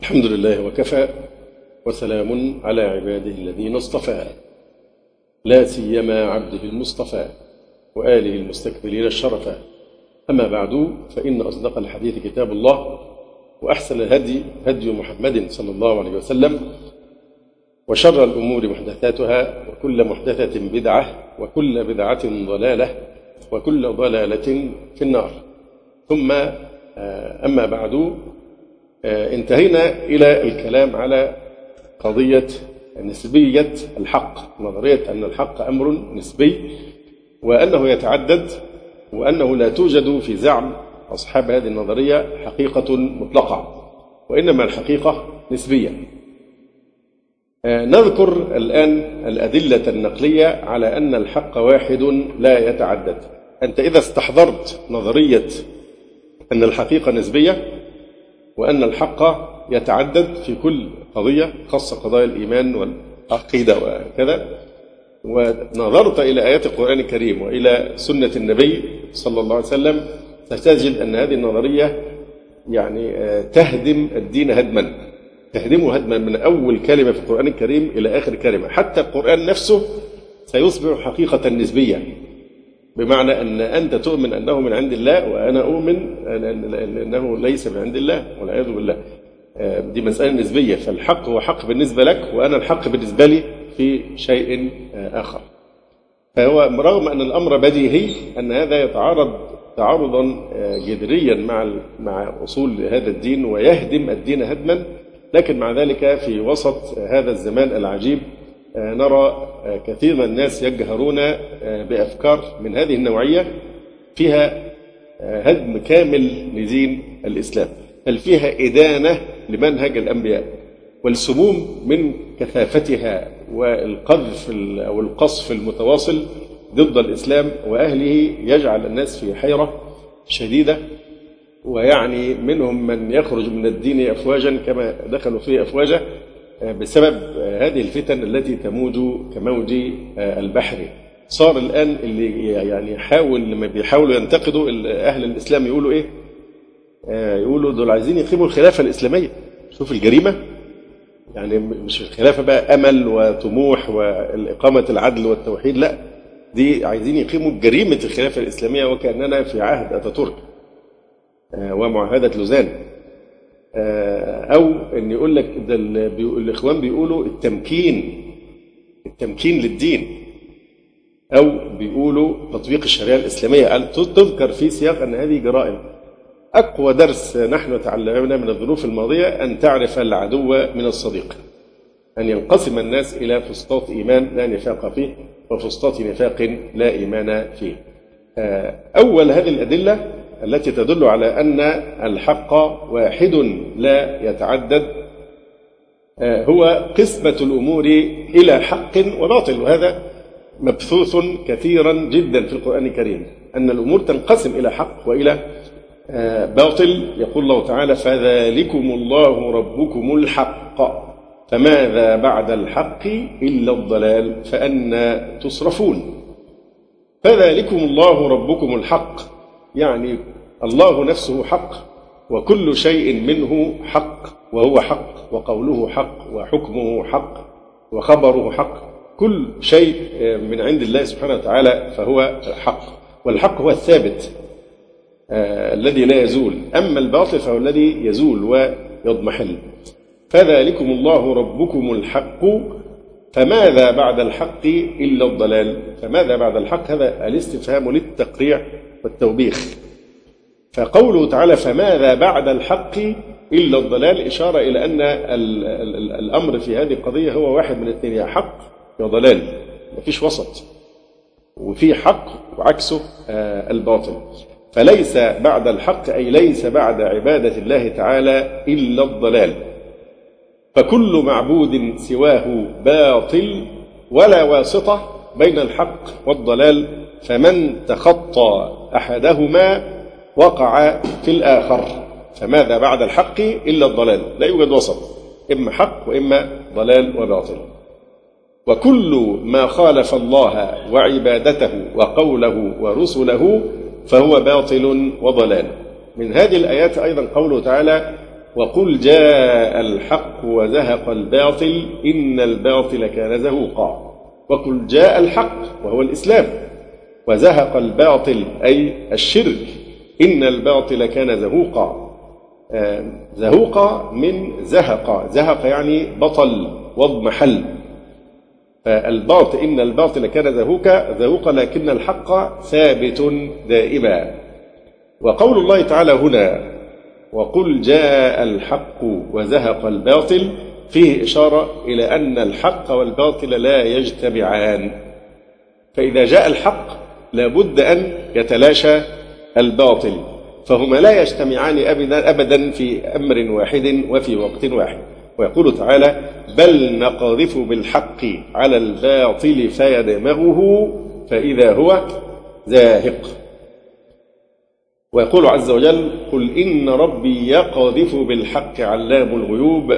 الحمد لله وكفى وسلام على عباده الذين اصطفى. لا سيما عبده المصطفى وآله المستكبرين الشرفا أما بعد فإن أصدق الحديث كتاب الله وأحسن الهدي هدي محمد صلى الله عليه وسلم وشر الأمور محدثاتها وكل محدثة بدعة وكل بدعة ضلالة وكل ضلالة في النار. ثم أما بعد انتهينا إلى الكلام على قضية نسبية الحق نظرية أن الحق أمر نسبي وأنه يتعدد وأنه لا توجد في زعم أصحاب هذه النظرية حقيقة مطلقة وإنما الحقيقة نسبية. نذكر الآن الأدلة النقلية على أن الحق واحد لا يتعدد. أنت إذا استحضرت نظرية أن الحقيقة نسبية وأن الحق يتعدد في كل قضية خاصة قضايا الإيمان والعقيدة وكذا ونظرت إلى آيات القرآن الكريم وإلى سنة النبي صلى الله عليه وسلم ستجد أن هذه النظرية يعني تهدم الدين هدما تهدمه هدما من أول كلمة في القرآن الكريم إلى آخر كلمة. حتى القرآن نفسه سيصبح حقيقة نسبية. بمعنى أن أنت تؤمن أنه من عند الله وأنا أؤمن أنه ليس من عند الله والعياذ بالله. دي مسألة نسبية. فالحق هو حق بالنسبة لك وأنا الحق بالنسبة لي في شيء آخر. فهو رغم أن الأمر بديهي أن هذا يتعارض تعارضا جذريا مع مع أصول هذا الدين ويهدم الدين هدما. لكن مع ذلك في وسط هذا الزمان العجيب نرى كثير من الناس يجهرون بأفكار من هذه النوعية فيها هدم كامل لدين الإسلام بل فيها إدانة لمنهج الأنبياء والسموم من كثافتها والقذف أو القصف المتواصل ضد الإسلام وأهله يجعل الناس في حيرة شديدة ويعني منهم من يخرج من الدين أفواجا كما دخلوا فيه أفواجا بسبب هذه الفتن التي تموج كموج البحر. صار الآن اللي يعني يحاول لما بيحاولوا ينتقدوا أهل الإسلام يقولوا إيه؟ يقولوا دول عايزين يقيموا الخلافة الإسلامية. شوف الجريمة. يعني مش الخلافة بقى أمل وطموح وإقامة العدل والتوحيد لا. دي عايزين يقيموا جريمة الخلافة الإسلامية وكأننا في عهد أتاتورك ومعاهدة لوزان. أو إن يقول لك ده الإخوان بيقولوا التمكين التمكين للدين. أو بيقولوا تطبيق الشريعة الإسلامية. تذكر في سياق أن هذه جرائم أقوى درس نحن تعلمنا من الظروف الماضية أن تعرف العدو من الصديق أن ينقسم الناس إلى فسطاط إيمان لا نفاق فيه وفسطاط نفاق لا إيمان فيه. أول هذه الأدلة التي تدل على أن الحق واحد لا يتعدد هو قسمة الأمور إلى حق وباطل وهذا مبثوث كثيرا جدا في القرآن الكريم أن الأمور تنقسم إلى حق وإلى باطل. يقول الله تعالى فذلكم الله ربكم الحق فماذا بعد الحق إلا الضلال؟ فأنا تصرفون. فذلكم الله ربكم الحق. يعني الله نفسه حق وكل شيء منه حق وهو حق وقوله حق وحكمه حق وخبره حق. كل شيء من عند الله سبحانه وتعالى فهو حق والحق هو الثابت آه الذي لا يزول. أما الباطل فهو الذي يزول ويضمحل. فذلكم الله ربكم الحق. فماذا بعد الحق إلا الضلال؟ فماذا بعد الحق؟ هذا الاستفهام للتقريع. والتوبيخ. فقوله تعالى فماذا بعد الحق إلا الضلال؟ إشارة إلى أن الأمر في هذه القضية هو واحد من الاثنين يا حق يا ضلال. مفيش وسط. وفي حق وعكسه الباطل. فليس بعد الحق أي ليس بعد عبادة الله تعالى إلا الضلال. فكل معبود سواه باطل ولا واسطة بين الحق والضلال فمن تخطى أحدهما وقع في الآخر. فماذا بعد الحق إلا الضلال؟ لا يوجد وسط. إما حق وإما ضلال وباطل. وكل ما خالف الله وعبادته وقوله ورسله فهو باطل وضلال. من هذه الآيات أيضا قوله تعالى وقل جاء الحق وزهق الباطل إن الباطل كان زهوقا. وقل جاء الحق وهو الإسلام. وزهق الباطل أي الشرك. إن الباطل كان زهوقا. زهوقا من زهق. زهق يعني بطل واضمحل فالباطل إن الباطل كان زهوكا زهوقا لكن الحق ثابت دائما. وقول الله تعالى هنا وقل جاء الحق وزهق الباطل فيه إشارة إلى أن الحق والباطل لا يجتمعان. فإذا جاء الحق لابد أن يتلاشى الباطل فهما لا يجتمعان أبدا أبدا في أمر واحد وفي وقت واحد. ويقول تعالى بل نقذف بالحق على الباطل فيدمغه فإذا هو زاهق. ويقول عز وجل قل إن ربي يقذف بالحق علام الغيوب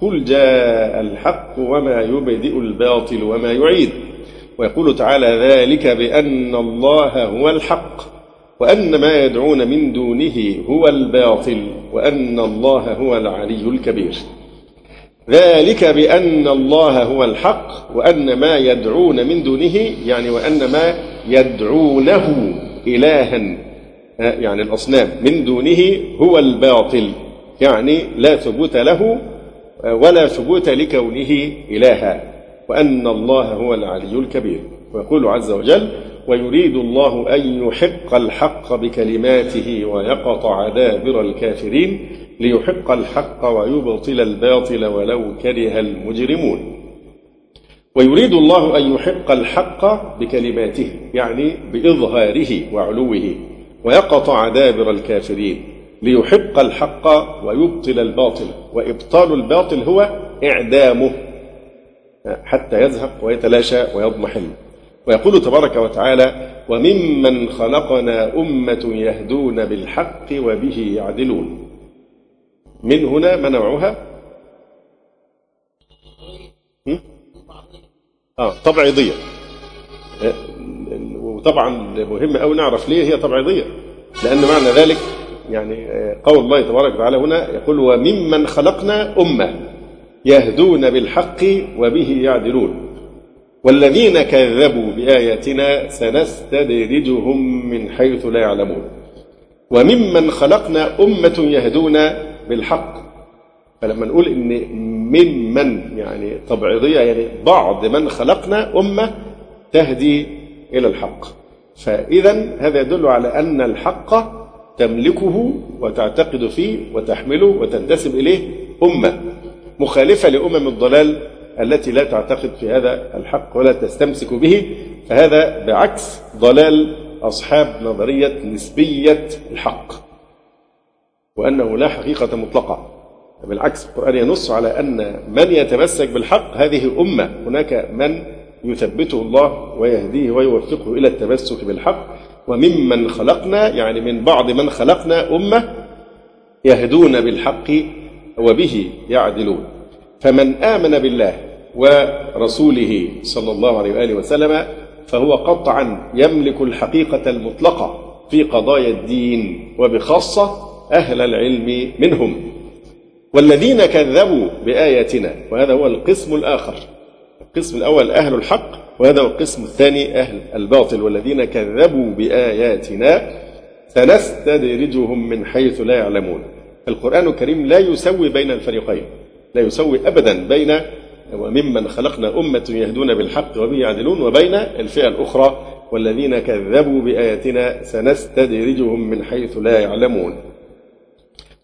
قل جاء الحق وما يبدئ الباطل وما يعيد. ويقول تعالى ذلك بأن الله هو الحق وأن ما يدعون من دونه هو الباطل وأن الله هو العلي الكبير. ذلك بأن الله هو الحق وأن ما يدعون من دونه يعني وأن ما يدعونه إلها يعني الأصنام من دونه هو الباطل يعني لا ثبوت له ولا ثبوت لكونه إلها. وأن الله هو العلي الكبير. ويقول عز وجل ويريد الله أن يحق الحق بكلماته ويقطع دابر الكافرين ليحق الحق ويبطل الباطل ولو كره المجرمون. ويريد الله أن يحق الحق بكلماته يعني بإظهاره وعلوه ويقطع دابر الكافرين ليحق الحق ويبطل الباطل. وإبطال الباطل هو إعدامه. حتى يزهق ويتلاشى ويضمحل ويقول تبارك وتعالى وممن خلقنا أمة يهدون بالحق وبه يعدلون. من هنا ما نوعها آه طبعيضية. وطبعا مهم أوي نعرف ليه هي طبعيضية. لأن معنى ذلك يعني قول الله تبارك وتعالى هنا يقول وممن خلقنا أمة. يهدون بالحق وبه يعدلون. والذين كذبوا بآياتنا سنستدرجهم من حيث لا يعلمون. وممن خلقنا أمة يهدون بالحق. فلما نقول إن ممن يعني تبعيضية يعني بعض من خلقنا أمة تهدي إلى الحق. فإذا هذا يدل على أن الحق تملكه وتعتقد فيه وتحمله وتنتسب إليه أمة. مخالفة لأمم الضلال التي لا تعتقد في هذا الحق ولا تستمسك به فهذا بعكس ضلال أصحاب نظرية نسبية الحق وأنه لا حقيقة مطلقة. بالعكس القرآن ينص على أن من يتمسك بالحق هذه أمة هناك من يثبته الله ويهديه ويوفقه إلى التمسك بالحق وممن خلقنا يعني من بعض من خلقنا أمة يهدون بالحق وبه يعدلون. فمن آمن بالله ورسوله صلى الله عليه وآله وسلم فهو قطعا يملك الحقيقة المطلقة في قضايا الدين وبخاصة أهل العلم منهم. والذين كذبوا بآياتنا وهذا هو القسم الآخر. القسم الأول أهل الحق وهذا هو القسم الثاني أهل الباطل. والذين كذبوا بآياتنا سنستدرجهم من حيث لا يعلمون. القرآن الكريم لا يسوي بين الفريقين. لا يسوي أبدا بين وممن خلقنا أمة يهدون بالحق وبه يعدلون وبين الفئة الأخرى والذين كذبوا بآياتنا سنستدرجهم من حيث لا يعلمون.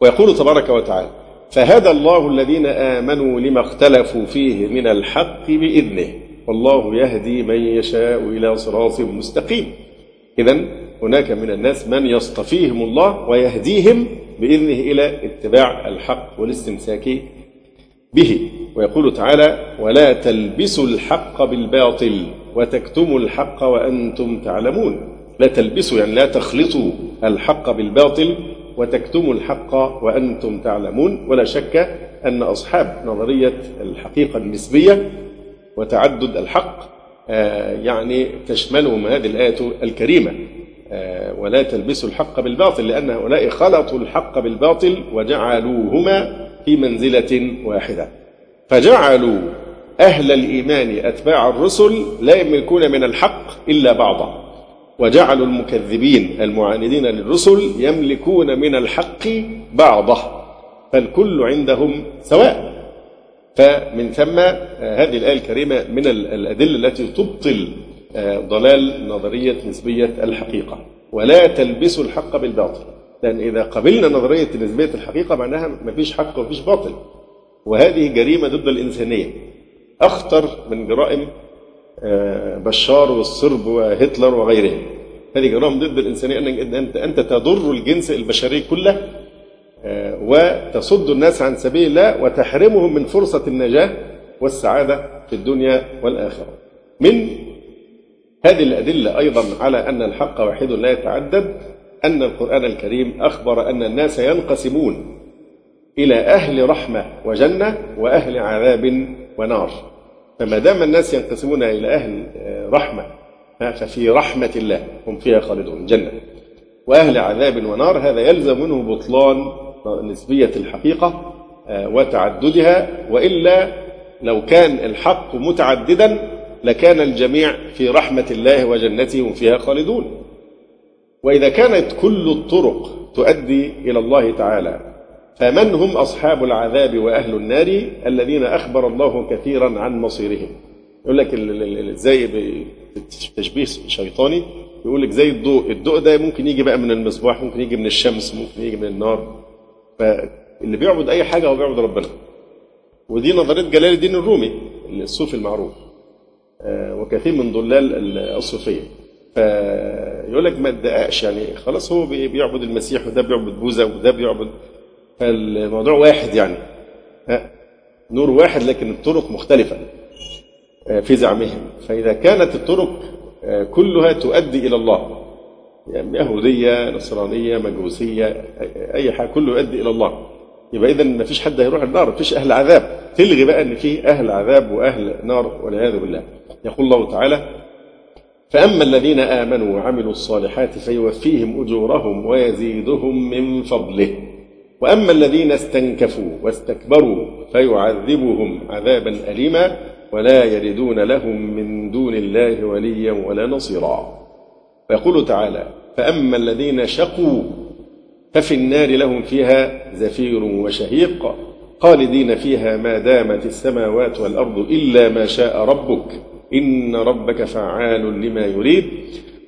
ويقول تبارك وتعالى فهدى الله الذين آمنوا لما اختلفوا فيه من الحق بإذنه والله يهدي من يشاء إلى صراط مستقيم. إذا هناك من الناس من يصطفيهم الله ويهديهم بإذنه إلى اتباع الحق والاستمساك به. ويقول تعالى ولا تلبسوا الحق بالباطل وتكتموا الحق وأنتم تعلمون. لا تلبسوا يعني لا تخلطوا الحق بالباطل وتكتموا الحق وأنتم تعلمون. ولا شك أن أصحاب نظرية الحقيقة النسبية وتعدد الحق يعني تشملهم هذه الآية الكريمة. آه، ولا تلبسوا الحق بالباطل لأن هؤلاء خلطوا الحق بالباطل وجعلوهما في منزلة واحدة. فجعلوا أهل الإيمان أتباع الرسل لا يملكون من الحق إلا بعضا. وجعلوا المكذبين المعاندين للرسل يملكون من الحق بعضه فالكل عندهم سواء. فمن ثم آه، هذه الآية الكريمة من الأدلة التي تبطل آه، ضلال نظرية نسبية الحقيقة. ولا تلبسوا الحق بالباطل. لأن إذا قبلنا نظرية نسبية الحقيقة معناها ما فيش حق وما فيش باطل. وهذه جريمة ضد الإنسانية. أخطر من جرائم آه، بشار والصرب وهتلر وغيرهم. هذه جرائم ضد الإنسانية أنك أنت تضر الجنس البشري كله آه، وتصد الناس عن سبيل الله وتحرمهم من فرصة النجاة والسعادة في الدنيا والآخرة. من هذه الأدلة أيضا على أن الحق واحد لا يتعدد أن القرآن الكريم أخبر أن الناس ينقسمون إلى أهل رحمة وجنة وأهل عذاب ونار. فما دام الناس ينقسمون إلى أهل رحمة ففي رحمة الله هم فيها خالدون جنة. وأهل عذاب ونار هذا يلزم منه بطلان نسبية الحقيقة وتعددها. وإلا لو كان الحق متعددا لكان الجميع في رحمة الله وجنته هم فيها خالدون. وإذا كانت كل الطرق تؤدي إلى الله تعالى فمن هم أصحاب العذاب وأهل النار الذين أخبر الله كثيرا عن مصيرهم؟ يقول لك زي تشبيه شيطاني يقول لك زي الضوء الضوء ده ممكن يجي بقى من المصباح ممكن يجي من الشمس ممكن يجي من النار. فاللي بيعبد أي حاجة هو بيعبد ربنا. ودي نظرية جلال الدين الرومي الصوفي المعروف. آه، وكثير من ضلال الصوفية. فيقول لك ما تدققش يعني خلاص هو بيعبد المسيح وده بيعبد بوذا وده بيعبد فالموضوع واحد يعني نور واحد لكن الطرق مختلفة آه، في زعمهم. فإذا كانت الطرق آه، كلها تؤدي إلى الله يعني يهودية نصرانية مجوسية أي حاجة كله يؤدي إلى الله. يبقى إذا ما فيش حد هيروح النار ما فيش أهل عذاب. تلغي بقى إن في أهل عذاب وأهل نار والعياذ بالله. يقول الله تعالى فأما الذين آمنوا وعملوا الصالحات فيوفيهم أجورهم ويزيدهم من فضله. وأما الذين استنكفوا واستكبروا فيعذبهم عذابا أليما ولا يجدون لهم من دون الله وليا ولا نصيرا. ويقول تعالى فأما الذين شقوا ففي النار لهم فيها زفير وشهيق خالدين فيها ما دامت السماوات والأرض إلا ما شاء ربك. إن ربك فعال لما يريد.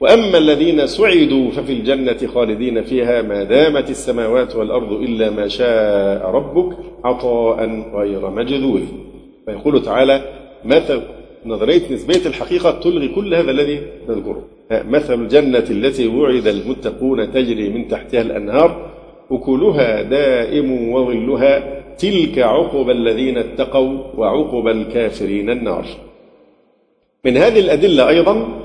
وأما الذين سعدوا ففي الجنة خالدين فيها ما دامت السماوات والأرض إلا ما شاء ربك عطاء غير مجذوذ فيقول تعالى مثل نظرية نسبية الحقيقة تلغي كل هذا الذي نذكره. مثل الجنة التي وعد المتقون تجري من تحتها الأنهار أكلها دائم وظلها تلك عقب الذين اتقوا وعقب الكافرين النار. من هذه الأدلة أيضا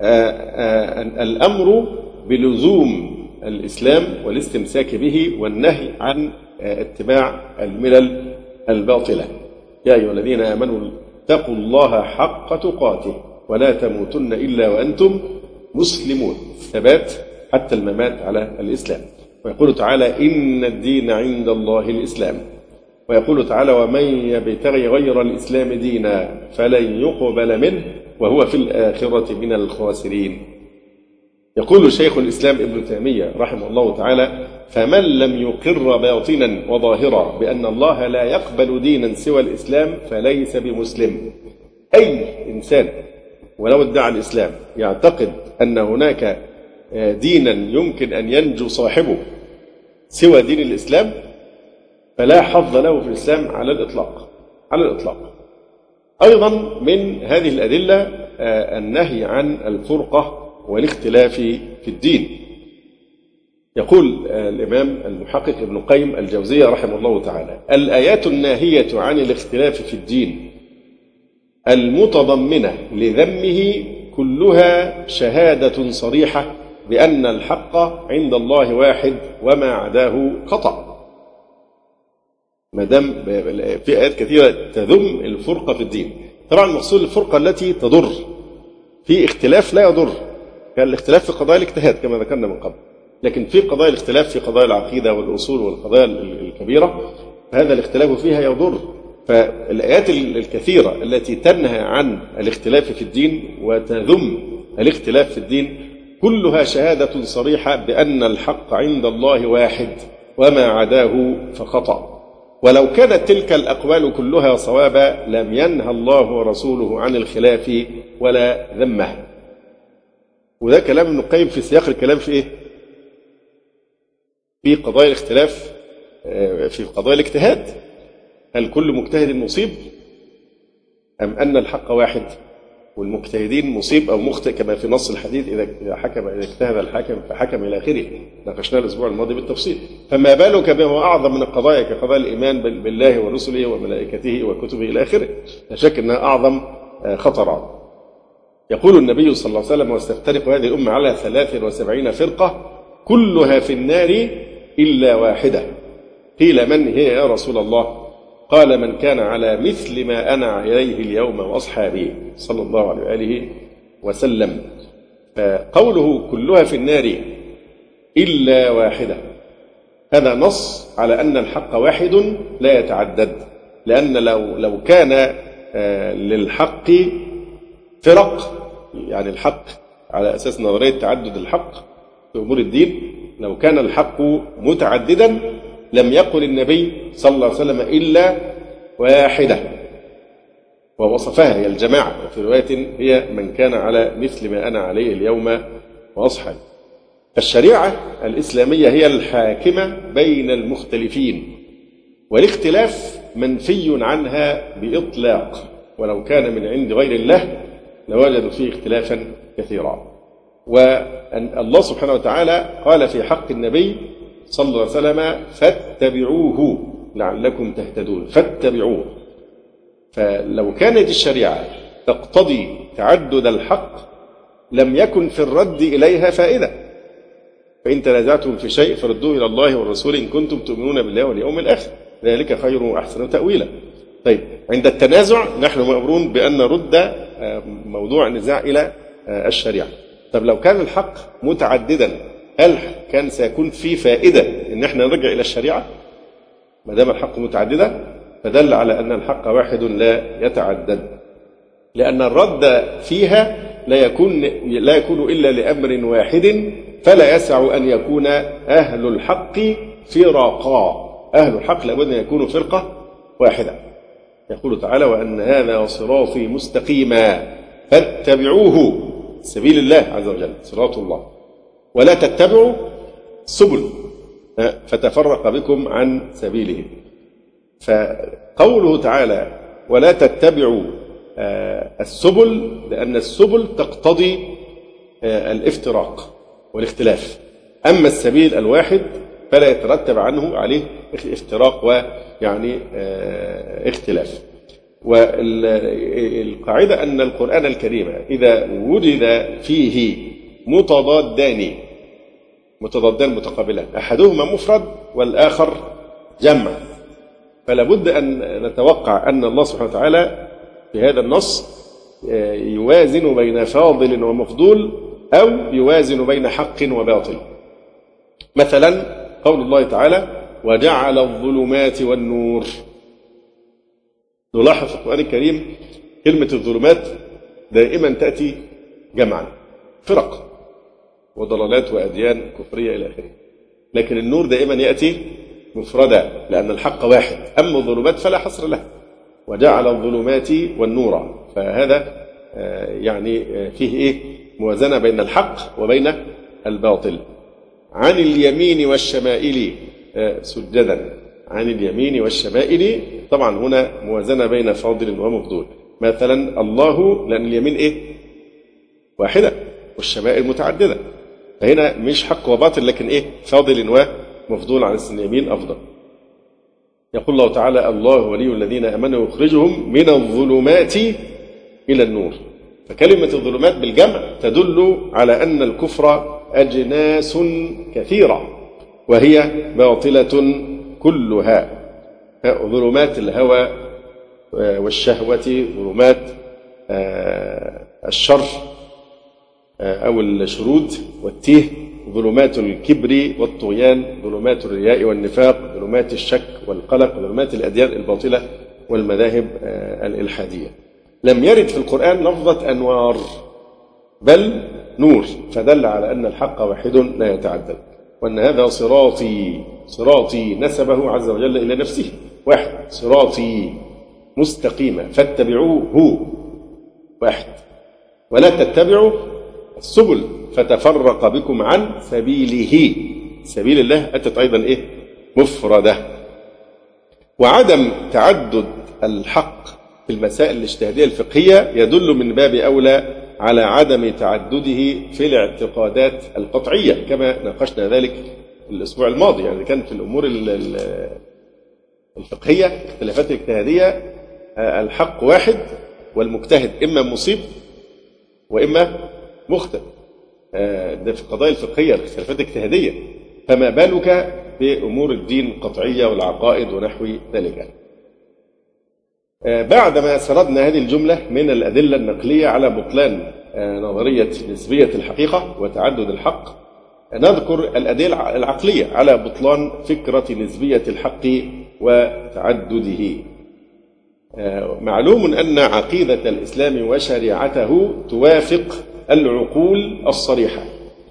آه، آه، الأمر بلزوم الإسلام والاستمساك به والنهي عن آه، اتباع الملل الباطلة. يا أيها الذين آمنوا اتقوا الله حق تقاته ولا تموتن إلا وأنتم مسلمون. ثبات حتى الممات على الإسلام. ويقول تعالى إن الدين عند الله الإسلام. ويقول تعالى ومن يبتغي غير الإسلام دينا فلن يقبل منه وهو في الآخرة من الخاسرين. يقول شيخ الإسلام ابن تيمية رحمه الله تعالى فمن لم يقر باطنا وظاهرا بأن الله لا يقبل دينا سوى الإسلام فليس بمسلم. أي إنسان ولو ادعى الإسلام يعتقد أن هناك دينا يمكن أن ينجو صاحبه سوى دين الإسلام فلا حظ له في الإسلام على الإطلاق على الإطلاق. أيضا من هذه الأدلة آه، النهي عن الفرقة والاختلاف في الدين. يقول آه، الإمام المحقق ابن قيم الجوزية رحمه الله تعالى الآيات الناهية عن الاختلاف في الدين المتضمنة لذمه كلها شهادة صريحة بأن الحق عند الله واحد وما عداه خطأ. ما دام في آيات كثيرة تذم الفرقة في الدين. طبعا المقصود الفرقة التي تضر. في اختلاف لا يضر. كان الاختلاف في قضايا الاجتهاد كما ذكرنا من قبل. لكن في قضايا الاختلاف في قضايا العقيدة والأصول والقضايا الكبيرة هذا الاختلاف فيها يضر. فالآيات الكثيرة التي تنهى عن الاختلاف في الدين وتذم الاختلاف في الدين كلها شهادة صريحة بأن الحق عند الله واحد وما عداه فخطأ. ولو كانت تلك الأقوال كلها صوابا لم ينهى الله ورسوله عن الخلاف ولا ذمه. وده كلام ابن القيم في سياق الكلام في إيه؟ في قضايا الاختلاف آه، في قضايا الاجتهاد. هل كل مجتهد مصيب أم أن الحق واحد؟ والمجتهدين مصيب أو مخطئ كما في نص الحديث إذا حكم إذا اجتهد الحاكم فحكم إلى آخره. ناقشناه الأسبوع الماضي بالتفصيل. فما بالك بما أعظم من القضايا كقضايا الإيمان بالله ورسله وملائكته وكتبه إلى آخره؟ لا شك أنها أعظم آه، خطرا. يقول النبي صلى الله عليه وسلم واستفترق هذه الأمة على 73 فرقة كلها في النار إلا واحدة. قيل من هي يا رسول الله؟ قال من كان على مثل ما أنا عليه اليوم وأصحابي صلى الله عليه وآله وسلم. فقوله كلها في النار إلا واحدة هذا نص على أن الحق واحد لا يتعدد لأن لو لو كان آه، للحق فرق يعني الحق على أساس نظرية تعدد الحق في أمور الدين لو كان الحق متعددا لم يقل النبي صلى الله عليه وسلم إلا واحدة. ووصفها هي الجماعة وفي رواية هي من كان على مثل ما أنا عليه اليوم وأصحابي. الشريعة الإسلامية هي الحاكمة بين المختلفين والاختلاف منفي عنها بإطلاق. ولو كان من عند غير الله لوجدوا فيه اختلافا كثيرا. وأن الله سبحانه وتعالى قال في حق النبي صلى الله عليه وسلم فاتبعوه لعلكم تهتدون فاتبعوه. فلو كانت الشريعة تقتضي تعدد الحق لم يكن في الرد إليها فائدة. فإن تنازعتم في شيء فردوه إلى الله والرسول إن كنتم تؤمنون بالله واليوم الآخر. ذلك خير وأحسن تأويلا. طيب عند التنازع نحن مأمورون بأن نرد آه، موضوع النزاع إلى آه، الشريعة. طب لو كان الحق متعددا هل كان سيكون في فائدة إن إحنا نرجع إلى الشريعة؟ ما دام الحق متعددا فدل على أن الحق واحد لا يتعدد. لأن الرد فيها لا يكون لا يكون إلا لأمر واحد فلا يسع أن يكون أهل الحق فرقا أهل الحق لابد أن يكونوا فرقة واحدة. يقول تعالى وأن هذا صراطي مستقيما فاتبعوه سبيل الله عز وجل. صراط الله. ولا تتبعوا سبل فتفرق بكم عن سبيله. فقوله تعالى ولا تتبعوا آه، السبل لأن السبل تقتضي آه، الافتراق والاختلاف. أما السبيل الواحد فلا يترتب عنه عليه افتراق ويعني آه، اختلاف. والقاعدة أن القرآن الكريم إذا وجد فيه متضادان متضادان متقابلان أحدهما مفرد والآخر جمع. فلا بد أن نتوقع أن الله سبحانه وتعالى في هذا النص آه، يوازن بين فاضل ومفضول أو يوازن بين حق وباطل. مثلا قول الله تعالى وجعل الظلمات والنور. نلاحظ في القرآن الكريم كلمة الظلمات دائما تأتي جمعا. فرق. وضلالات وأديان كفرية إلى آخره. لكن النور دائما يأتي مفردا لأن الحق واحد. أما الظلمات فلا حصر له. وجعل الظلمات والنور. فهذا آه، يعني آه، فيه إيه؟ موازنة بين الحق وبين الباطل. عن اليمين والشمائل آه، سجدا. عن اليمين والشمائل طبعا هنا موازنة بين فاضل ومفضول. مثلا الله لأن اليمين إيه؟ واحدة والشمائل متعددة. فهنا مش حق وباطل لكن إيه؟ فاضل ومفضول عن اليمين أفضل. يقول الله تعالى الله ولي الذين آمنوا يخرجهم من الظلمات إلى النور. فكلمة الظلمات بالجمع تدل على أن الكفر أجناس كثيرة وهي باطلة كلها. ظلمات الهوى والشهوة ظلمات آه، الشر. أو الشرود والتيه ظلمات الكبر والطغيان ظلمات الرياء والنفاق ظلمات الشك والقلق ظلمات الأديان الباطلة والمذاهب الإلحادية. لم يرد في القرآن لفظة أنوار بل نور فدل على أن الحق واحد لا يتعدد وأن هذا صراطي صراطي نسبه عز وجل إلى نفسه واحد صراطي مستقيما فاتبعوه واحد ولا تتبعوا السبل فتفرق بكم عن سبيله. سبيل الله أتت أيضا إيه؟ مفردة. وعدم تعدد الحق في المسائل الاجتهادية الفقهية يدل من باب أولى على عدم تعدده في الاعتقادات القطعية كما ناقشنا ذلك الأسبوع الماضي. يعني كان في الأمور الفقهية اختلافات الاجتهادية الحق واحد والمجتهد إما مصيب وإما مخطئ ده في القضايا الفقهية الاختلافات الاجتهادية. فما بالك بأمور الدين القطعية والعقائد ونحو ذلك؟ بعدما سردنا هذه الجملة من الأدلة النقلية على بطلان نظرية نسبية الحقيقة وتعدد الحق نذكر الأدلة العقلية على بطلان فكرة نسبية الحق وتعدده. معلوم أن عقيدة الإسلام وشريعته توافق العقول الصريحة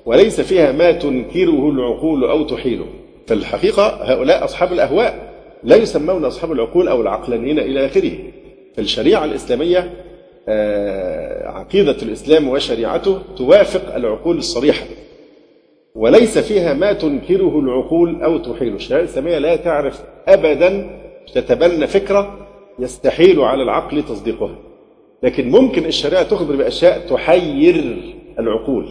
وليس فيها ما تنكره العقول أو تحيله. فالحقيقة هؤلاء أصحاب الأهواء لا يسمون أصحاب العقول أو العقلانيين إلى آخره. فالشريعة الإسلامية عقيدة الإسلام وشريعته توافق العقول الصريحة. وليس فيها ما تنكره العقول أو تحيله. الشريعة الإسلامية لا تعرف أبدا تتبنى فكرة يستحيل على العقل تصديقها. لكن ممكن الشريعة تخبر بأشياء تحير العقول.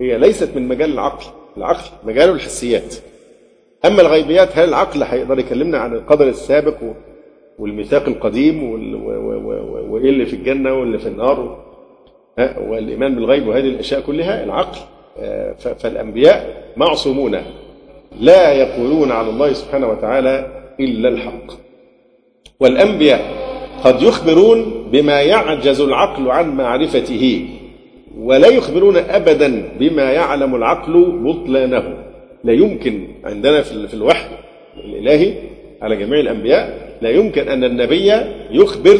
هي ليست من مجال العقل. العقل مجاله الحسيات. أما الغيبيات هل العقل هيقدر يكلمنا عن القدر السابق والميثاق القديم وإيه اللي في الجنة واللي في النار؟ والإيمان بالغيب وهذه الأشياء كلها العقل فالأنبياء معصومون. لا يقولون على الله سبحانه وتعالى إلا الحق. والأنبياء قد يخبرون بما يعجز العقل عن معرفته ولا يخبرون أبدا بما يعلم العقل بطلانه. لا يمكن عندنا في الوحي الإلهي على جميع الأنبياء لا يمكن أن النبي يخبر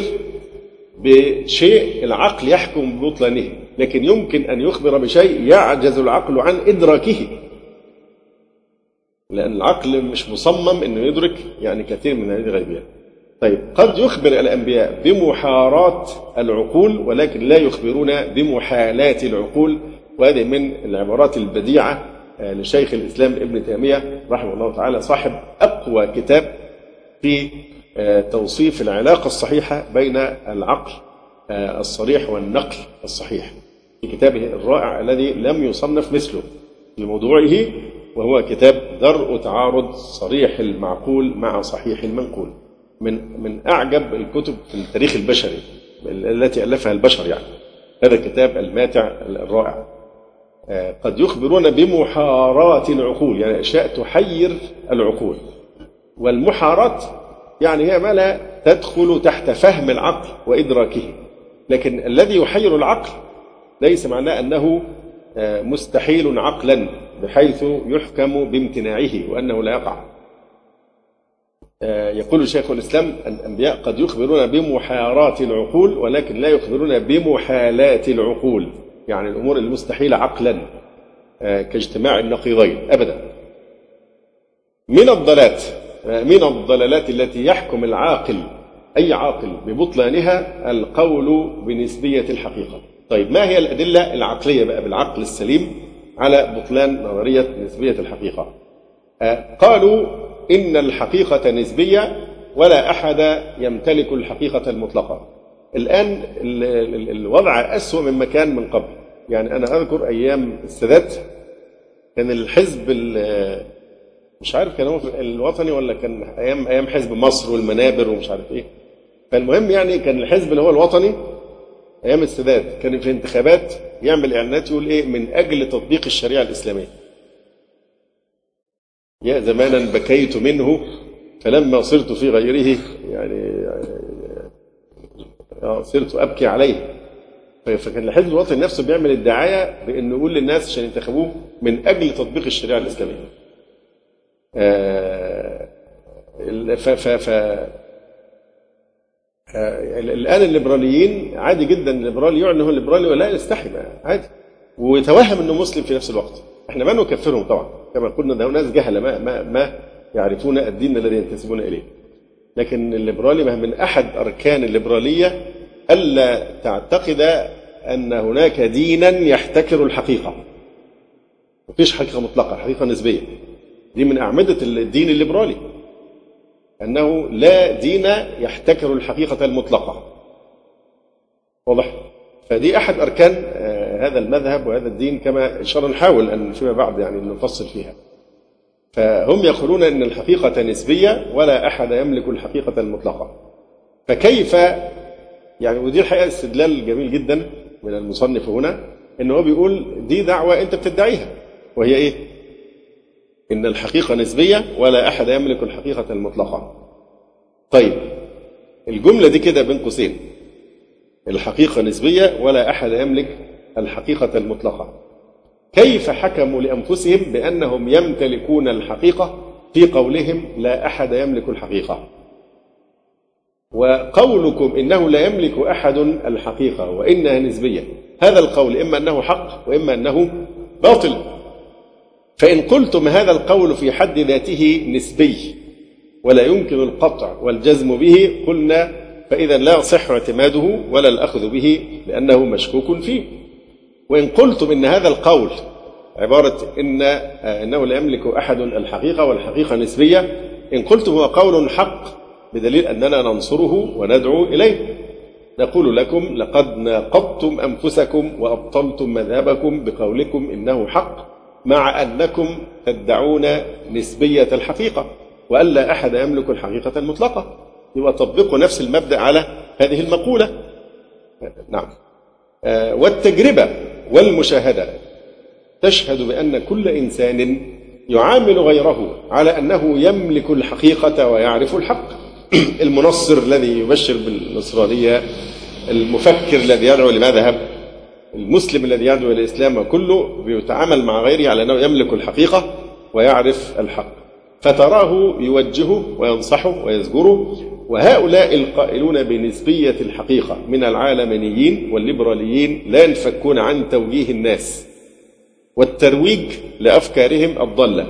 بشيء العقل يحكم ببطلانه لكن يمكن أن يخبر بشيء يعجز العقل عن إدراكه. لأن العقل مش مصمم أنه يدرك يعني كثير من هذه الغيبيات. طيب قد يخبر الأنبياء بمحارات العقول ولكن لا يخبرون بمحالات العقول وهذه من العبارات البديعة لشيخ الإسلام ابن تيمية رحمه الله تعالى صاحب أقوى كتاب في توصيف العلاقة الصحيحة بين العقل الصريح والنقل الصحيح في كتابه الرائع الذي لم يصنف مثله في موضوعه وهو كتاب درء تعارض صريح المعقول مع صحيح المنقول. من من أعجب الكتب في التاريخ البشري التي ألفها البشر يعني. هذا الكتاب الماتع الرائع. قد يخبرون بمحارات العقول يعني أشياء تحير العقول. والمحارات يعني هي ما لا تدخل تحت فهم العقل وإدراكه. لكن الذي يحير العقل ليس معناه أنه مستحيل عقلا بحيث يحكم بامتناعه وأنه لا يقع. يقول شيخ الإسلام الأنبياء قد يخبرون بمحارات العقول ولكن لا يخبرون بمحالات العقول يعني الأمور المستحيلة عقلا كاجتماع النقيضين أبدا. من الضلات من الضلالات التي يحكم العاقل أي عاقل ببطلانها القول بنسبية الحقيقة. طيب ما هي الأدلة العقلية بقى بالعقل السليم على بطلان نظرية نسبية الحقيقة؟ قالوا إن الحقيقة نسبية ولا أحد يمتلك الحقيقة المطلقة. الآن الوضع أسوأ مما كان من قبل. يعني أنا أذكر أيام السادات كان الحزب مش عارف كان هو الوطني ولا كان أيام أيام حزب مصر والمنابر ومش عارف إيه. فالمهم يعني كان الحزب اللي هو الوطني أيام السادات كان في انتخابات يعمل إعلانات يقول إيه من أجل تطبيق الشريعة الإسلامية. يا زمانا بكيت منه فلما صرت في غيره يعني صرت أبكي عليه فكان الحزب الوطني نفسه بيعمل الدعاية بأنه يقول للناس عشان ينتخبوه من أجل تطبيق الشريعة الإسلامية. آه ف ف ف آه الآن الليبراليين عادي جدا الليبرالي يعلن هو ليبرالي ولا يستحي عادي ويتوهم إنه مسلم في نفس الوقت. إحنا ما نكفرهم طبعا كما قلنا ده ناس جهله ما ما ما يعرفون الدين الذي ينتسبون إليه. لكن الليبرالي ما من أحد أركان الليبرالية ألا تعتقد أن هناك دينا يحتكر الحقيقة. مفيش حقيقة مطلقة، حقيقة نسبية. دي من أعمدة الدين الليبرالي. أنه لا دين يحتكر الحقيقة المطلقة. واضح؟ فدي أحد أركان هذا المذهب وهذا الدين كما ان شاء الله نحاول أن فيما بعد يعني نفصل فيها. فهم يقولون إن الحقيقة نسبية ولا أحد يملك الحقيقة المطلقة. فكيف يعني ودي الحقيقة استدلال جميل جدا من المصنف هنا ان هو بيقول دي دعوة أنت بتدعيها وهي إيه؟ إن الحقيقة نسبية ولا أحد يملك الحقيقة المطلقة. طيب الجملة دي كده بين قوسين الحقيقة نسبية ولا أحد يملك الحقيقة المطلقة. كيف حكموا لأنفسهم بأنهم يمتلكون الحقيقة في قولهم لا أحد يملك الحقيقة. وقولكم إنه لا يملك أحد الحقيقة وإنها نسبية هذا القول إما أنه حق وإما أنه باطل فإن قلتم هذا القول في حد ذاته نسبي ولا يمكن القطع والجزم به قلنا فإذا لا يصح اعتماده ولا الأخذ به لأنه مشكوك فيه وإن قلتم إن هذا القول عبارة إن إنه لا يملك أحد الحقيقة والحقيقة نسبية. إن قلتم هو قول حق بدليل أننا ننصره وندعو إليه. نقول لكم لقد ناقضتم أنفسكم وأبطلتم مذهبكم بقولكم إنه حق مع أنكم تدعون نسبية الحقيقة وألا أحد يملك الحقيقة المطلقة. يبقى طبقوا نفس المبدأ على هذه المقولة. نعم. والتجربة والمشاهدة تشهد بأن كل إنسان يعامل غيره على أنه يملك الحقيقة ويعرف الحق. المنصر الذي يبشر بالنصرانية المفكر الذي يدعو لمذهب المسلم الذي يدعو إلى الإسلام كله بيتعامل مع غيره على أنه يملك الحقيقة ويعرف الحق. فتراه يوجهه وينصحه ويزجره وهؤلاء القائلون بنسبية الحقيقة من العالمانيين والليبراليين لا ينفكون عن توجيه الناس والترويج لأفكارهم الضالة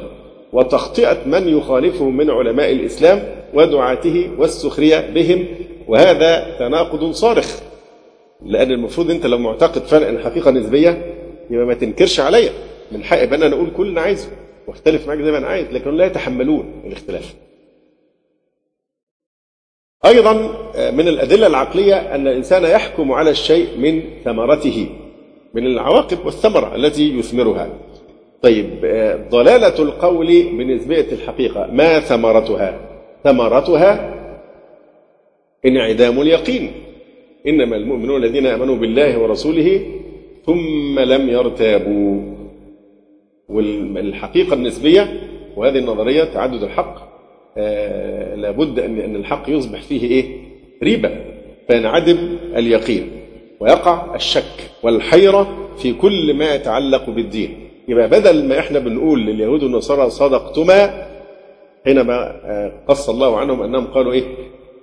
وتخطئة من يخالفهم من علماء الإسلام ودعاته والسخرية بهم وهذا تناقض صارخ. لأن المفروض أنت لو معتقد فعلا الحقيقة نسبية يبقى ما تنكرش عليا. من حق يبقى أنا أقول كل اللي عايزه واختلف معاك زي ما أنا عايز لكن لا يتحملون الاختلاف. أيضا من الأدلة العقلية أن الإنسان يحكم على الشيء من ثمرته من العواقب والثمرة التي يثمرها. طيب ضلالة القول بنسبية الحقيقة ما ثمرتها؟ ثمرتها انعدام اليقين. إنما المؤمنون الذين آمنوا بالله ورسوله ثم لم يرتابوا. والحقيقة النسبية وهذه النظرية تعدد الحق. آه لابد أن أن الحق يصبح فيه إيه؟ ريبة فينعدم اليقين ويقع الشك والحيرة في كل ما يتعلق بالدين يبقى بدل ما إحنا بنقول لليهود والنصارى صدقتما حينما قص الله عنهم أنهم قالوا إيه؟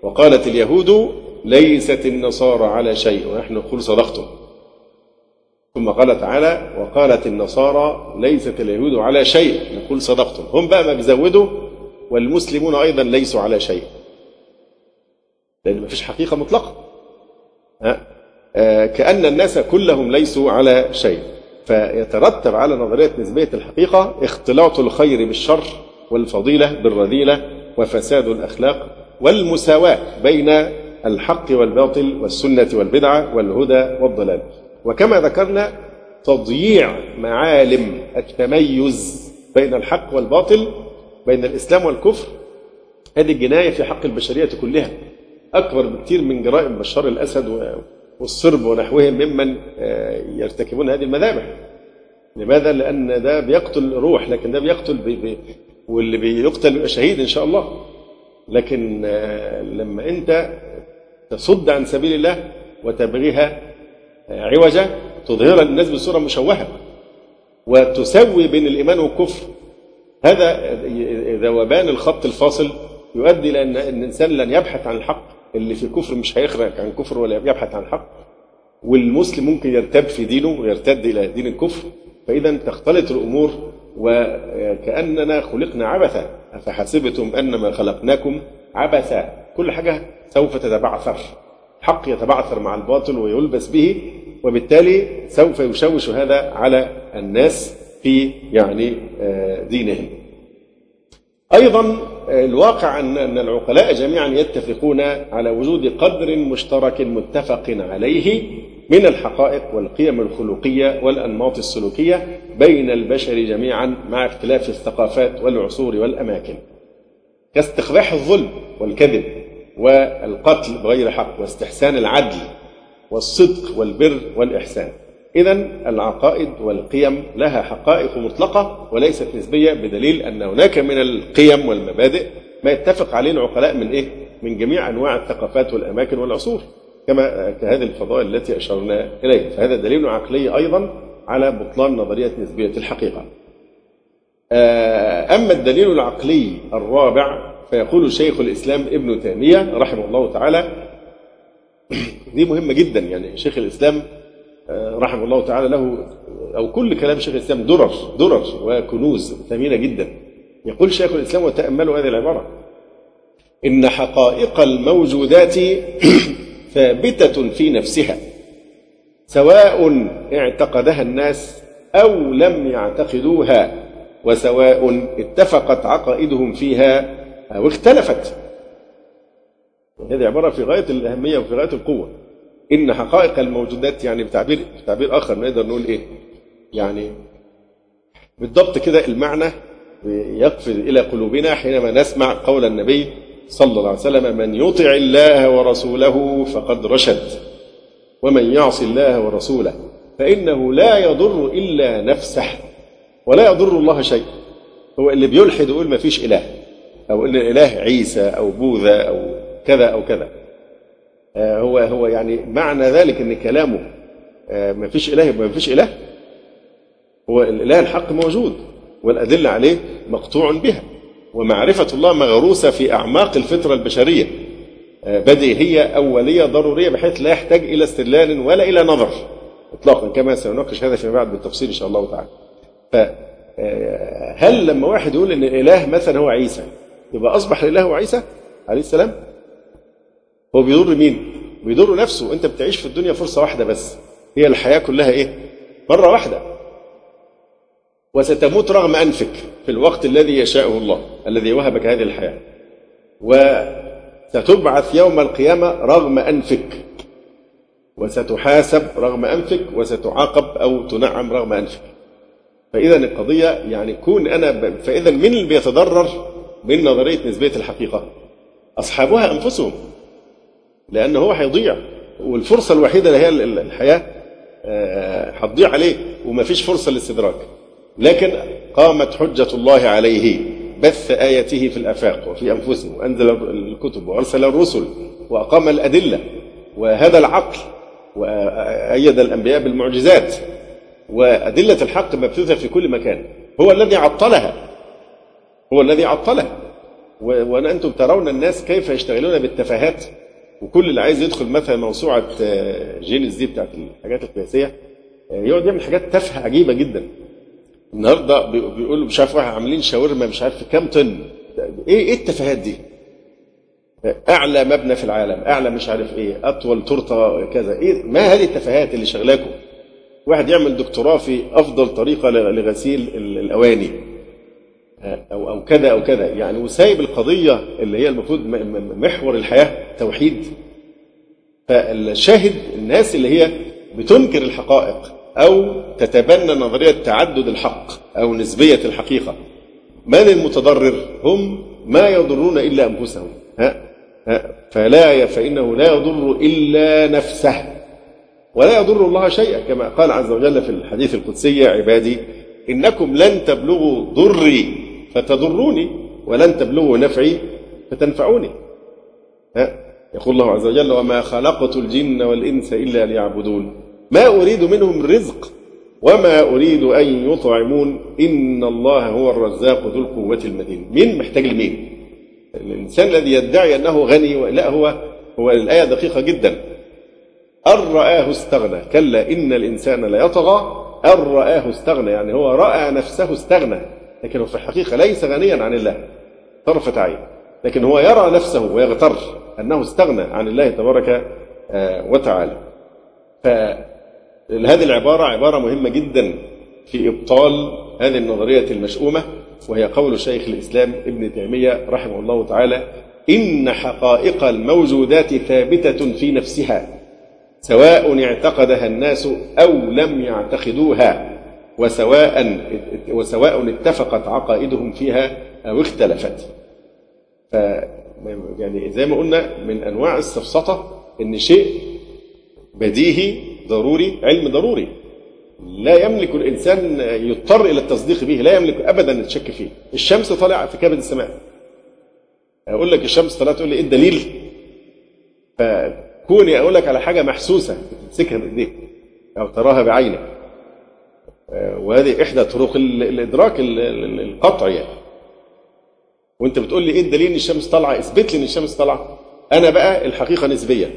وقالت اليهود ليست النصارى على شيء ونحن نقول صدقتم. ثم قال تعالى وقالت النصارى ليست اليهود على شيء نقول صدقتم. هم بقى ما بيزودوا والمسلمون أيضا ليسوا على شيء. لأن ما فيش حقيقة مطلقة. ها؟ آه كأن الناس كلهم ليسوا على شيء. فيترتب على نظرية نسبية الحقيقة اختلاط الخير بالشر والفضيلة بالرذيلة وفساد الأخلاق والمساواة بين الحق والباطل والسنة والبدعة والهدى والضلال وكما ذكرنا تضييع معالم التميز بين الحق والباطل بين الإسلام والكفر هذه جناية في حق البشرية كلها. أكبر بكثير من جرائم بشار الأسد والصرب ونحوهم ممن يرتكبون هذه المذابح. لماذا؟ لأن ده بيقتل روح لكن ده بيقتل بي بي واللي بيقتل يبقى شهيد إن شاء الله. لكن لما أنت تصد عن سبيل الله وتبغيها عوجة تظهرها للناس بصورة مشوهة. وتسوي بين الإيمان والكفر هذا ذوبان الخط الفاصل يؤدي إلى أن الإنسان لن يبحث عن الحق. اللي في الكفر مش هيخرج عن الكفر ولا يبحث عن الحق. والمسلم ممكن يرتد في دينه ويرتد إلى دين الكفر. فإذا تختلط الأمور وكأننا خلقنا عبثا. أفحسبتم أنما خلقناكم عبثا. كل حاجة سوف تتبعثر. الحق يتبعثر مع الباطل ويلبس به. وبالتالي سوف يشوش هذا على الناس. في يعني دينهم. أيضا الواقع أن العقلاء جميعا يتفقون على وجود قدر مشترك متفق عليه من الحقائق والقيم الخلقية والأنماط السلوكية بين البشر جميعا مع اختلاف الثقافات والعصور والأماكن. كاستقباح الظلم والكذب والقتل بغير حق واستحسان العدل والصدق والبر والإحسان. إذا العقائد والقيم لها حقائق مطلقة وليست نسبية بدليل أن هناك من القيم والمبادئ ما يتفق عليه العقلاء من إيه؟ من جميع أنواع الثقافات والأماكن والعصور كما كهذه الفضائل التي أشرنا إليها فهذا دليل عقلي أيضا على بطلان نظرية نسبية الحقيقة أما الدليل العقلي الرابع فيقول شيخ الإسلام ابن تيمية رحمه الله تعالى دي مهمة جدا يعني شيخ الإسلام رحمه الله تعالى له أو كل كلام شيخ الإسلام درر درر وكنوز ثمينة جدا. يقول شيخ الإسلام وتأملوا هذه العبارة. إن حقائق الموجودات ثابتة في نفسها سواء اعتقدها الناس أو لم يعتقدوها وسواء اتفقت عقائدهم فيها أو اختلفت. هذه عبارة في غاية الأهمية وفي غاية القوة. إن حقائق الموجودات يعني بتعبير بتعبير آخر نقدر نقول إيه؟ يعني بالضبط كده المعنى يقفز إلى قلوبنا حينما نسمع قول النبي صلى الله عليه وسلم من يطع الله ورسوله فقد رشد ومن يعص الله ورسوله فإنه لا يضر إلا نفسه ولا يضر الله شيء هو اللي بيلحد يقول ما فيش إله أو إن الإله عيسى أو بوذا أو كذا أو كذا هو هو يعني معنى ذلك إن كلامه ما فيش إله يبقى ما فيش إله. هو الإله الحق موجود والأدلة عليه مقطوع بها. ومعرفة الله مغروسة في أعماق الفطرة البشرية. بديهيه أولية ضرورية بحيث لا يحتاج إلى استدلال ولا إلى نظر اطلاقا كما سنناقش هذا فيما بعد بالتفصيل إن شاء الله تعالى. فهل لما واحد يقول إن الإله مثلا هو عيسى يبقى أصبح الإله هو عيسى عليه السلام؟ هو بيضر مين؟ بيضر نفسه. انت بتعيش في الدنيا فرصة واحدة بس. هي الحياة كلها إيه؟ مرة واحدة. وستموت رغم أنفك في الوقت الذي يشاءه الله الذي وهبك هذه الحياة. وستبعث يوم القيامة رغم أنفك. وستحاسب رغم أنفك وستعاقب أو تنعم رغم أنفك. فإذا القضية يعني كون أنا فإذا من اللي بيتضرر؟ من نظرية نسبية الحقيقة؟ أصحابها أنفسهم. لأن هو هيضيع والفرصة الوحيدة اللي هي الحياة هتضيع عليه وما فيش فرصة للاستدراك. لكن قامت حجة الله عليه بث آياته في الآفاق وفي أنفسهم وأنزل الكتب وأرسل الرسل وأقام الأدلة وهذا العقل وأيد الأنبياء بالمعجزات وأدلة الحق مبثوثة في كل مكان. هو الذي عطلها هو الذي عطلها. وأنتم ترون الناس كيف يشتغلون بالتفاهات وكل اللي عايز يدخل مثلا موسوعة جينيس دي بتاعت الحاجات القياسية يقعد يعمل حاجات تافهة عجيبة جدا. النهارده بيقولوا مش عارف واحد عاملين شاورما مش عارف كام طن. إيه إيه التفاهات دي؟ أعلى مبنى في العالم أعلى مش عارف إيه أطول تورتة كذا. إيه ما هذه التفاهات اللي شغلاكم؟ واحد يعمل دكتوراه في أفضل طريقة لغسيل الأواني. أو أو كذا أو كذا. يعني وسايب القضية اللي هي المفروض محور الحياة. توحيد فالشاهد الناس اللي هي بتنكر الحقائق أو تتبنى نظرية تعدد الحق أو نسبية الحقيقة من المتضرر؟ هم ما يضرون إلا أنفسهم. ها؟ ها؟ فلا فإنه لا يضر إلا نفسه. ولا يضر الله شيئا كما قال عز وجل في الحديث القدسي يا عبادي إنكم لن تبلغوا ضري فتضروني ولن تبلغوا نفعي فتنفعوني. ها؟ يقول الله عز وجل وما خلقت الجن والإنس إلا ليعبدون. ما أريد منهم رزق وما أريد أن يطعمون. إن الله هو الرزاق ذو القوة المتين. مين محتاج لمين؟ الإنسان الذي يدعي أنه غني لا هو هو الآية دقيقة جدا. أن رآه استغنى. كلا إن الإنسان ليطغى أن رآه استغنى يعني هو رأى نفسه استغنى. لكن هو في الحقيقة ليس غنيا عن الله. طرفة عين. لكن هو يرى نفسه ويغتر أنه استغنى عن الله تبارك آه، وتعالى فهذه العبارة عبارة مهمة جدا في إبطال هذه النظرية المشؤومة وهي قول شيخ الإسلام ابن تيمية رحمه الله تعالى إن حقائق الموجودات ثابتة في نفسها سواء اعتقدها الناس أو لم يعتقدوها وسواء وسواء اتفقت عقائدهم فيها أو اختلفت. يعني زي ما قلنا من أنواع السفسطة إن شيء بديهي ضروري علم ضروري. لا يملك الإنسان يضطر إلى التصديق به لا يملك أبدا الشك فيه. الشمس طالعة في كبد السماء. أقول لك الشمس طلعت تقول لي إيه الدليل؟ فكوني أقول لك على حاجة محسوسة تمسكها بإيديك أو تراها بعينك. وهذه إحدى طرق الإدراك القطعي يعني. وأنت بتقول لي إيه الدليل إن الشمس طالعة؟ اثبت لي إن الشمس طالعة. أنا بقى الحقيقة نسبية.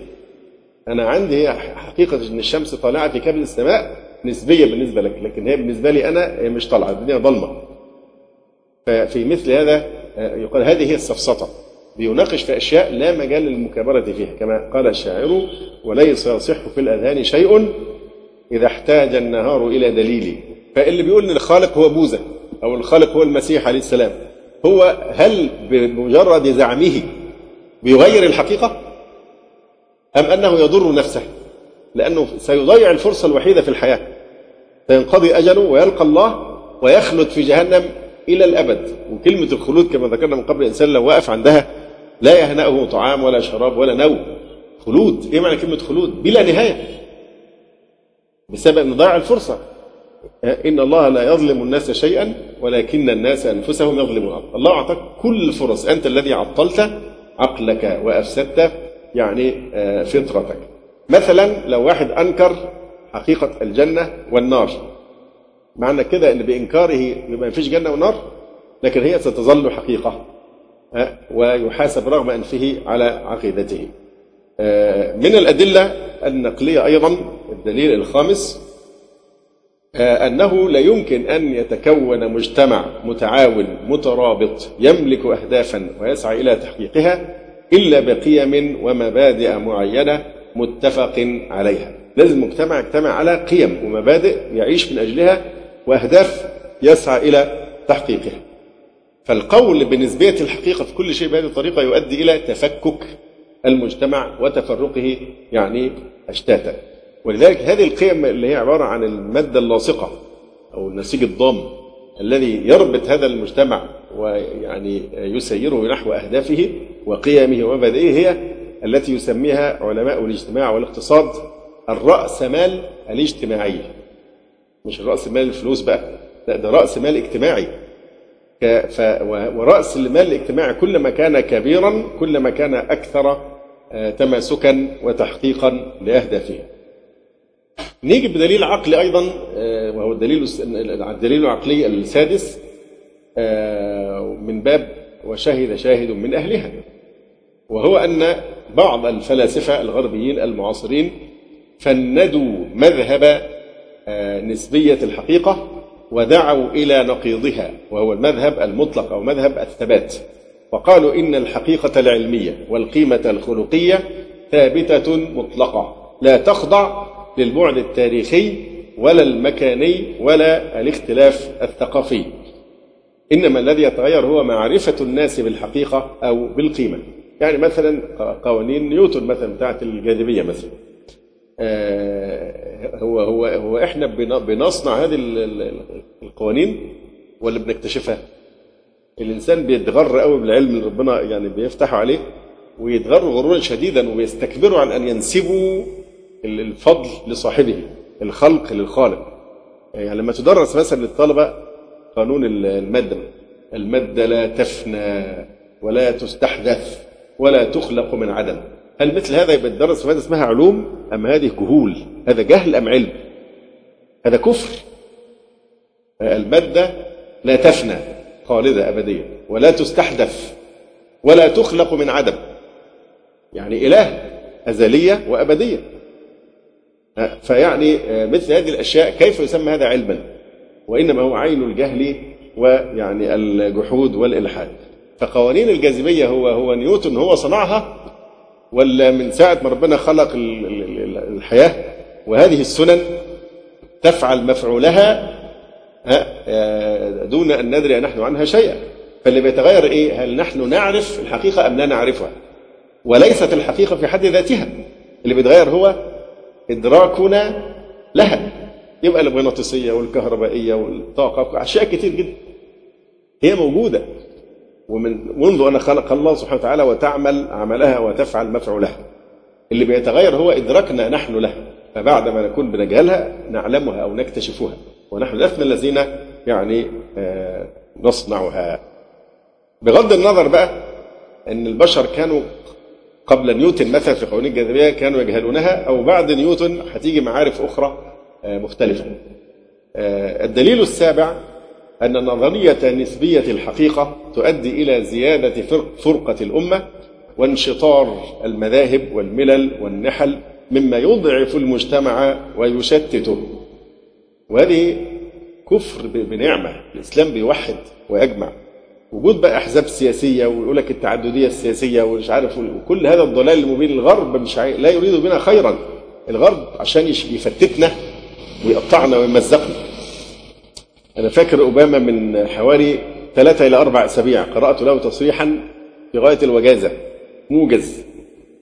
أنا عندي حقيقة إن الشمس طالعة في كبد السماء نسبية بالنسبة لك لكن هي بالنسبة لي هي مش طالعة الدنيا ضلمة. ففي مثل هذا يقال هذه هي السفسطة بيناقش في أشياء لا مجال للمكابرة فيها كما قال الشاعر وليس يصح في الأذهان شيء إذا احتاج النهار إلى دليل. فاللي بيقول إن الخالق هو بوذا أو الخالق هو المسيح عليه السلام. هو هل بمجرد زعمه بيغير الحقيقة؟ أم أنه يضر نفسه؟ لأنه سيضيع الفرصة الوحيدة في الحياة. سينقضي أجله ويلقى الله ويخلد في جهنم إلى الأبد. وكلمة الخلود كما ذكرنا من قبل الإنسان لو وقف عندها لا يهنأه طعام ولا شراب ولا نوم. خلود إيه معنى كلمة خلود؟ بلا نهاية. بسبب ضيع الفرصة. إن الله لا يظلم الناس شيئا ولكن الناس أنفسهم يظلمون الله أعطاك كل الفرص أنت الذي عطلت عقلك وأفسدت يعني فطرتك. مثلا لو واحد أنكر حقيقة الجنة والنار معنى كده إن بإنكاره ما فيش جنة ونار لكن هي ستظل حقيقة ويحاسب رغم أنفه على عقيدته. من الأدلة النقلية أيضا الدليل الخامس أنه لا يمكن أن يتكون مجتمع متعاون مترابط يملك اهدافا ويسعى إلى تحقيقها إلا بقيم ومبادئ معينة متفق عليها لازم المجتمع يجتمع على قيم ومبادئ يعيش من أجلها وأهداف يسعى إلى تحقيقها. فالقول بنسبية الحقيقة في كل شيء بهذه الطريقة يؤدي إلى تفكك المجتمع وتفرقه يعني اشتاتا. ولذلك هذه القيم اللي هي عبارة عن المادة اللاصقة أو النسيج الضام الذي يربط هذا المجتمع ويعني يسيره نحو أهدافه وقيمه ومبادئه هي التي يسميها علماء الاجتماع والاقتصاد الرأسمال الاجتماعي مش رأس مال الفلوس بقى لا ده رأس مال اجتماعي. ورأس المال الاجتماعي كلما كان كبيرا كلما كان أكثر تماسكا وتحقيقا لأهدافه نيجي بدليل عقلي أيضا وهو الدليل الدليل العقلي السادس من باب وشهد شاهد من أهلها وهو أن بعض الفلاسفة الغربيين المعاصرين فندوا مذهب نسبية الحقيقة ودعوا إلى نقيضها وهو المذهب المطلق أو مذهب الثبات وقالوا إن الحقيقة العلمية والقيمة الخلقية ثابتة مطلقة لا تخضع للبعد التاريخي ولا المكاني ولا الاختلاف الثقافي. إنما الذي يتغير هو معرفة الناس بالحقيقة أو بالقيمة. يعني مثلا قوانين نيوتن مثلا بتاعت الجاذبية مثلا. هو هو هو إحنا بنصنع هذه القوانين ولا بنكتشفها؟ الإنسان بيتغر قوي بالعلم اللي ربنا يعني بيفتحه عليه ويتغر غرورا شديدا ويستكبروا عن أن ينسبوا الفضل لصاحبه الخلق للخالق. يعني لما تدرس مثلا للطلبة قانون الماده الماده لا تفنى ولا تستحدث ولا تخلق من عدم. هل مثل هذا يبقى الدرس في مادة اسمها علوم؟ أم هذه جهول؟ هذا جهل أم علم؟ هذا كفر. الماده لا تفنى خالدة ابديه ولا تستحدث ولا تخلق من عدم. يعني إله أزلية وأبدية. فيعني مثل هذه الأشياء كيف يسمى هذا علما وإنما هو عين الجهل ويعني الجحود والإلحاد فقوانين الجاذبية هو هو نيوتن هو صنعها ولا من ساعة ما ربنا خلق الحياة وهذه السنن تفعل مفعولها دون أن ندري نحن عنها شيئا فاللي بيتغير إيه؟ هل نحن نعرف الحقيقة أم لا نعرفها؟ وليست الحقيقة في حد ذاتها اللي بيتغير هو إدراكنا لها. يبقى المغناطيسيه والكهربائية والطاقة أشياء كتير جدا. هي موجودة. ومن منذ أن خلق الله سبحانه وتعالى وتعمل عملها وتفعل مفعولها. اللي بيتغير هو إدراكنا نحن لها فبعد ما نكون بنجهلها نعلمها أو نكتشفها. ونحن لسنا الذين يعني نصنعها. بغض النظر بقى إن البشر كانوا قبل نيوتن مثلا في قوانين الجاذبية كانوا يجهلونها أو بعد نيوتن هتيجي معارف أخرى مختلفة. الدليل السابع أن نظرية نسبية الحقيقة تؤدي إلى زيادة فرقة الأمة وانشطار المذاهب والملل والنحل مما يضعف المجتمع ويشتته. وهذه كفر بنعمة، الإسلام بيوحد ويجمع. وجود بقى أحزاب سياسية ويقول لك التعددية السياسية ومش عارف وكل هذا الضلال المبين الغرب مش. لا يريد بنا خيرا. الغرب عشان يفتتنا ويقطعنا ويمزقنا. أنا فاكر أوباما من حوالي ثلاثة إلى أربع أسابيع قرأت له تصريحا في غاية الوجازة. موجز.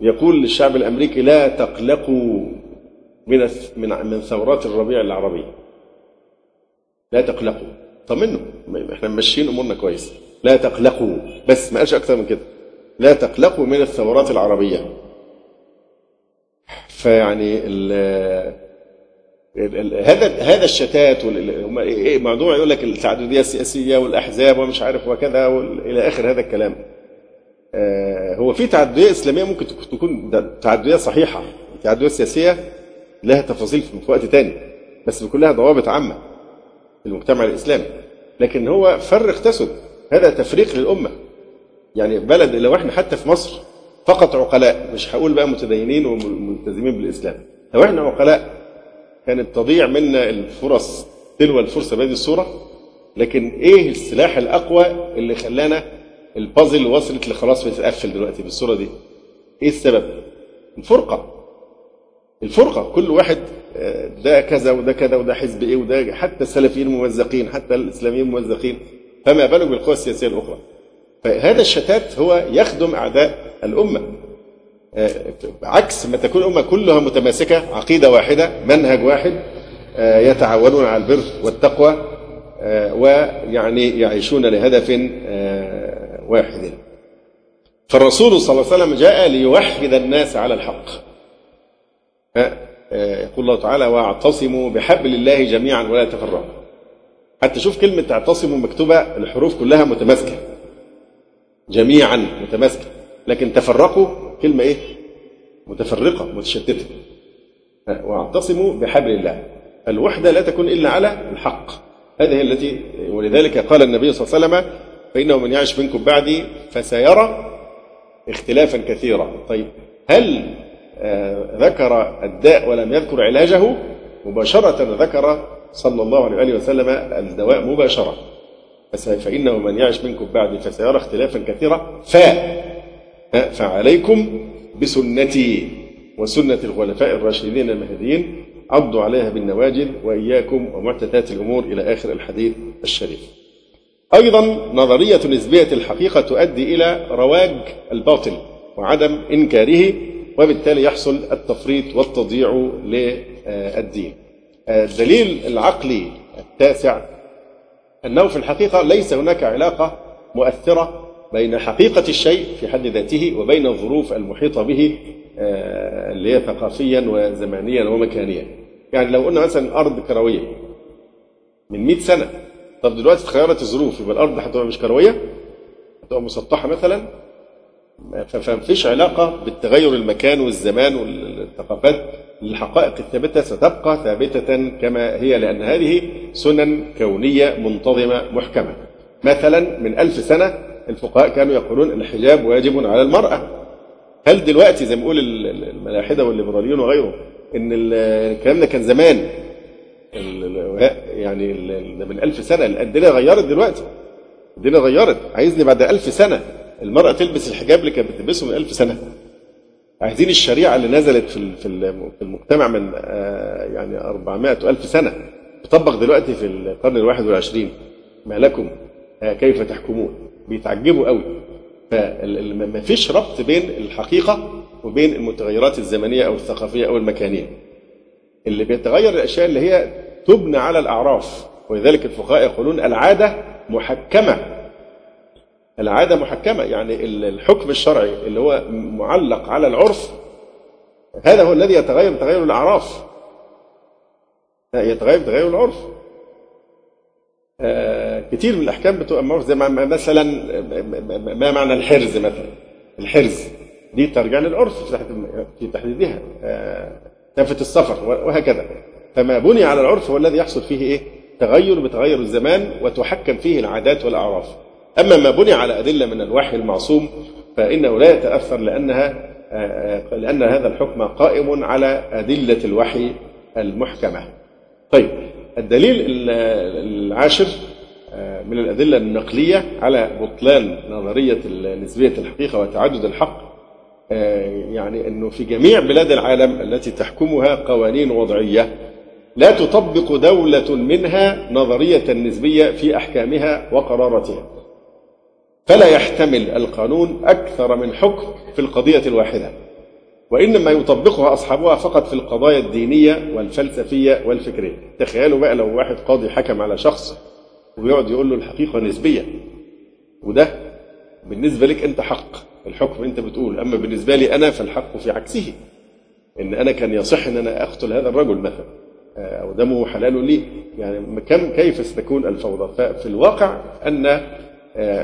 يقول للشعب الأمريكي لا تقلقوا من من من ثورات الربيع العربي. لا تقلقوا. طمنوا إحنا ماشيين أمورنا كويس. لا تقلقوا. بس ما قالش أكثر من كده. لا تقلقوا من الثورات العربية. فيعني ال هذا هذا الشتات موضوع يقول لك التعددية السياسية والأحزاب ومش عارف وكذا إلى آخر هذا الكلام. هو في تعددية إسلامية ممكن تكون تعددية صحيحة. التعدديه السياسيه لها تفاصيل في وقت تاني. بس بيكون لها ضوابط عامة في المجتمع الإسلامي. لكن هو فرق تسد. هذا تفريق للأمة. يعني بلد لو إحنا حتى في مصر فقط عقلاء مش هقول بقى متدينين وملتزمين بالإسلام. لو إحنا عقلاء كانت تضيع منا الفرص تلو الفرصة بهذه الصورة. لكن إيه السلاح الأقوى اللي خلانا البازل وصلت لخلاص بتتقفل دلوقتي بالصورة دي؟ إيه السبب؟ الفرقة. الفرقة. كل واحد ده كذا وده كذا وده حزب إيه وده حتى السلفيين ممزقين حتى الإسلاميين ممزقين فما بالك بالقوى السياسية الأخرى. فهذا الشتات هو يخدم أعداء الأمة. عكس ما تكون الأمة كلها متماسكة عقيدة واحدة منهج واحد يتعاونون على البر والتقوى ويعني يعيشون لهدف واحد. فالرسول صلى الله عليه وسلم جاء ليوحد الناس على الحق. يقول الله تعالى واعتصموا بحبل الله جميعا ولا تفرقوا. حتى شوف كلمة اعتصموا مكتوبة الحروف كلها متماسكة. جميعا متماسكة. لكن تفرقوا كلمة إيه؟ متفرقة متشتتة. واعتصموا بحبل الله. الوحدة لا تكون إلا على الحق. هذه التي ولذلك قال النبي صلى الله عليه وسلم فإنه من يعش منكم بعدي فسيرى اختلافا كثيرا. طيب هل ذكر الداء ولم يذكر علاجه؟ مباشرة ذكر صلى الله عليه وسلم الدواء مباشرة. فإنه من يعش منكم بعد فسيرى اختلافا كثيرا. ف فعليكم بسنتي وسنة الخلفاء الراشدين المهديين. عضوا عليها بالنواجذ وإياكم ومعتدات الأمور إلى آخر الحديث الشريف. أيضا نظرية نسبية الحقيقة تؤدي إلى رواج الباطل وعدم إنكاره وبالتالي يحصل التفريط والتضييع للدين. الدليل العقلي التاسع أنه في الحقيقة ليس هناك علاقة مؤثرة بين حقيقة الشيء في حد ذاته وبين الظروف المحيطة به اللي هي ثقافيا وزمانيا ومكانيا. يعني لو قلنا مثلا أرض كروية من 100 سنة طب دلوقتي اتغيرت الظروف يبقى الأرض هتبقى مش كروية؟ هتبقى مسطحة مثلا؟ فمفيش علاقة بالتغير المكان والزمان والثقافات. الحقائق الثابتة ستبقى ثابتة كما هي لأن هذه سنن كونية منتظمة محكمة. مثلا من ألف سنة الفقهاء كانوا يقولون الحجاب واجب على المرأة. هل دلوقتي زي ما بيقول الملاحدة والليبراليون وغيرهم إن الكلام ده كان زمان؟ يعني من ألف سنة الدنيا غيرت دلوقتي. الدنيا غيرت. عايزني بعد ألف سنة المرأة تلبس الحجاب اللي كانت بتلبسه من ألف سنة. عايزين الشريعة اللي نزلت في في المجتمع من يعني 400 ألف سنة تطبق دلوقتي في القرن الواحد والعشرين. ما لكم؟ كيف تحكمون؟ بيتعجبوا قوي. فما فيش ربط بين الحقيقة وبين المتغيرات الزمنية أو الثقافية أو المكانية. اللي بيتغير الأشياء اللي هي تبنى على الأعراف ولذلك الفقهاء يقولون العادة محكمة. العادة محكمة يعني الحكم الشرعي اللي هو معلق على العرف هذا هو الذي يتغير بتغير الأعراف. يتغير بتغير العرف. كتير من الأحكام بتبقى زي مثلا ما معنى الحرز مثلا؟ الحرز دي ترجع للعرف في تحديدها. نفة السفر وهكذا. فما بني على العرف هو الذي يحصل فيه إيه؟ تغير بتغير الزمان وتحكم فيه العادات والأعراف. أما ما بني على أدلة من الوحي المعصوم فإنه لا يتأثر لأنها لأن هذا الحكم قائم على أدلة الوحي المحكمة. طيب الدليل العاشر من الأدلة النقلية على بطلان نظرية نسبية الحقيقة وتعدد الحق يعني أنه في جميع بلاد العالم التي تحكمها قوانين وضعية لا تطبق دولة منها نظرية النسبية في أحكامها وقراراتها. فلا يحتمل القانون أكثر من حكم في القضية الواحدة وإنما يطبقها أصحابها فقط في القضايا الدينية والفلسفية والفكرية. تخيلوا بقى لو واحد قاضي حكم على شخص ويقعد يقول له الحقيقة نسبية وده بالنسبة لك أنت حق الحكم أنت بتقول أما بالنسبة لي أنا فالحق في عكسه. إن أنا كان يصح أن أنا أقتل هذا الرجل مثلا أو دمه حلال لي. يعني كم كيف ستكون الفوضى؟ ففي الواقع أن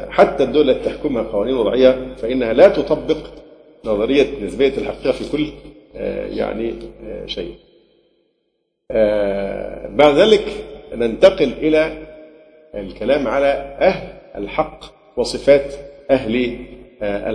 حتى الدولة التي تحكمها قوانين وضعية فإنها لا تطبق نظرية نسبية الحقيقة في كل يعني شيء. بعد ذلك ننتقل إلى الكلام على أهل الحق وصفات أهل